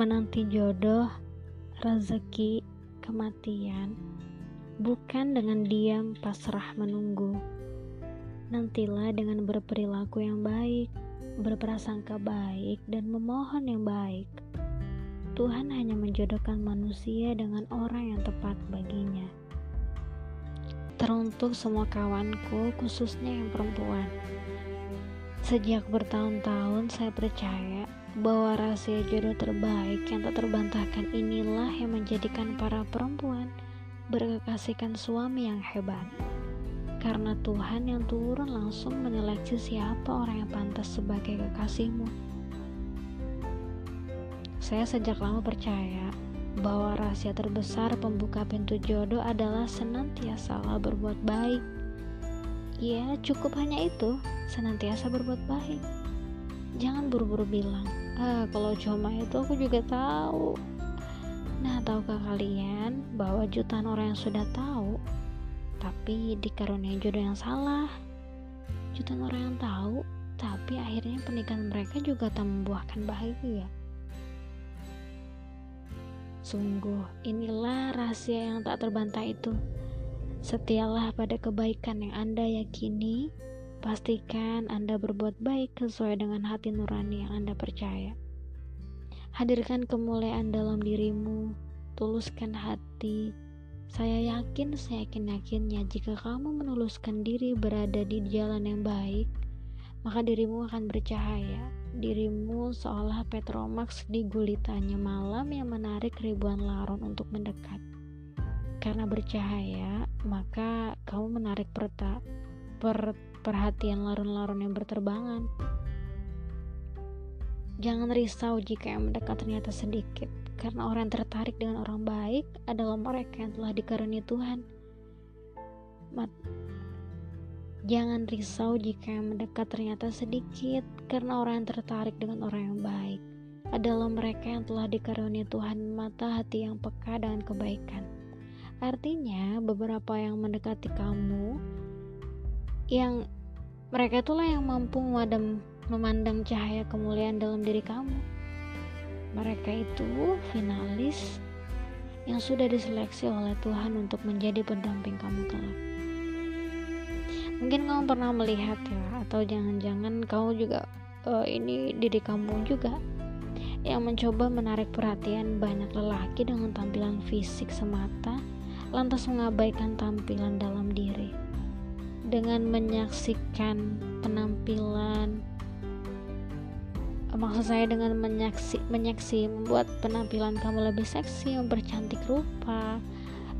menanti jodoh, rezeki, kematian, bukan dengan diam pasrah menunggu. Nantilah dengan berperilaku yang baik, berprasangka baik, dan memohon yang baik. Tuhan hanya menjodohkan manusia dengan orang yang tepat baginya. Teruntuk semua kawanku, khususnya yang perempuan. Sejak bertahun-tahun saya percaya bahwa rahasia jodoh terbaik yang tak terbantahkan inilah yang menjadikan para perempuan berkekasihkan suami yang hebat. Karena Tuhan yang turun langsung menyeleksi siapa orang yang pantas sebagai kekasihmu. Saya sejak lama percaya bahwa rahasia terbesar pembuka pintu jodoh adalah senantiasa berbuat baik. Ya, cukup hanya itu, senantiasa berbuat baik. Jangan buru-buru bilang, ah kalau cuma itu aku juga tahu. Nah, tahukah kalian bahwa jutaan orang yang sudah tahu, tapi dikaruniai jodoh yang salah? Jutaan orang yang tahu, tapi akhirnya pernikahan mereka juga tak membuahkan bahagia. Sungguh, inilah rahasia yang tak terbantah itu. Setialah pada kebaikan yang Anda yakini, Pastikan Anda berbuat baik sesuai dengan hati nurani yang Anda percaya. Hadirkan kemuliaan dalam dirimu, tuluskan hati. Saya yakin, saya yakin-yakinnya jika kamu menuluskan diri berada di jalan yang baik, maka dirimu akan bercahaya. Dirimu seolah Petromax di gulitanya malam yang menarik ribuan laron untuk mendekat. Karena bercahaya, maka kamu menarik perta, per, perhatian larun-larun yang berterbangan. Jangan risau jika yang mendekat ternyata sedikit, karena orang yang tertarik dengan orang baik adalah mereka yang telah dikaruniai Tuhan. Mat Jangan risau jika yang mendekat ternyata sedikit, karena orang yang tertarik dengan orang yang baik adalah mereka yang telah dikaruniai Tuhan mata hati yang peka dengan kebaikan. Artinya, beberapa yang mendekati kamu yang mereka itulah yang mampu memadam, memandang cahaya kemuliaan dalam diri kamu. Mereka itu finalis yang sudah diseleksi oleh Tuhan untuk menjadi pendamping kamu kelak. Mungkin kamu pernah melihat ya, atau jangan-jangan kamu juga uh, ini diri kamu juga yang mencoba menarik perhatian banyak lelaki dengan tampilan fisik semata, lantas mengabaikan tampilan dalam diri dengan menyaksikan penampilan. Maksud saya dengan menyaksi menyaksi membuat penampilan kamu lebih seksi mempercantik rupa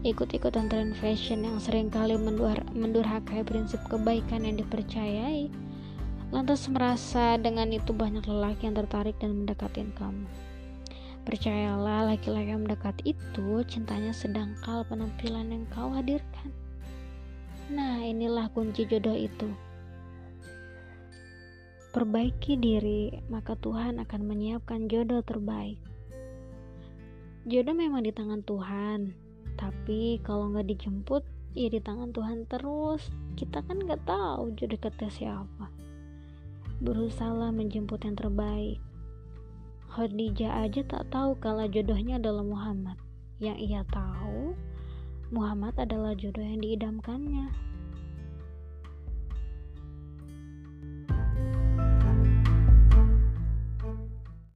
ikut-ikutan tren fashion yang sering kali mendur mendurhakai prinsip kebaikan yang dipercayai. Lantas merasa dengan itu banyak lelaki yang tertarik dan mendekatin kamu. Percayalah laki-laki yang mendekat itu cintanya sedangkal penampilan yang kau hadirkan Nah, inilah kunci jodoh itu. Perbaiki diri, maka Tuhan akan menyiapkan jodoh terbaik. Jodoh memang di tangan Tuhan, tapi kalau nggak dijemput, ya di tangan Tuhan terus. Kita kan nggak tahu jodoh kita siapa. Berusaha menjemput yang terbaik. Khadijah aja tak tahu kalau jodohnya adalah Muhammad. Yang ia tahu, Muhammad adalah jodoh yang diidamkannya.